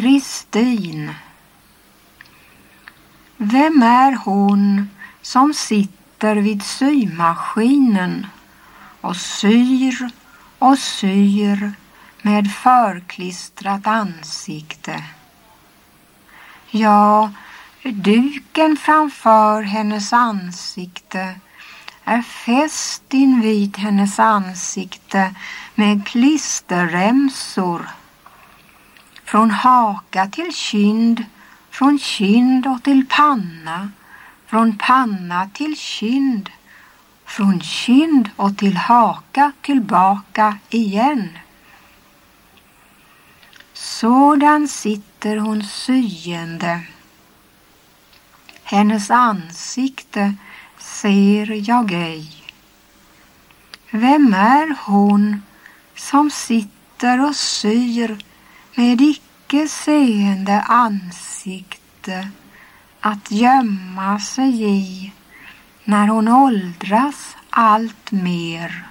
Kristin. Vem är hon som sitter vid symaskinen och syr och syr med förklistrat ansikte? Ja, duken framför hennes ansikte är fäst invid hennes ansikte med klisterremsor. Från haka till kind, från kind och till panna, från panna till kind, från kind och till haka tillbaka igen. Sådan sitter hon syende. Hennes ansikte ser jag ej. Vem är hon som sitter och syr med icke seende ansikte att gömma sig i när hon åldras allt mer?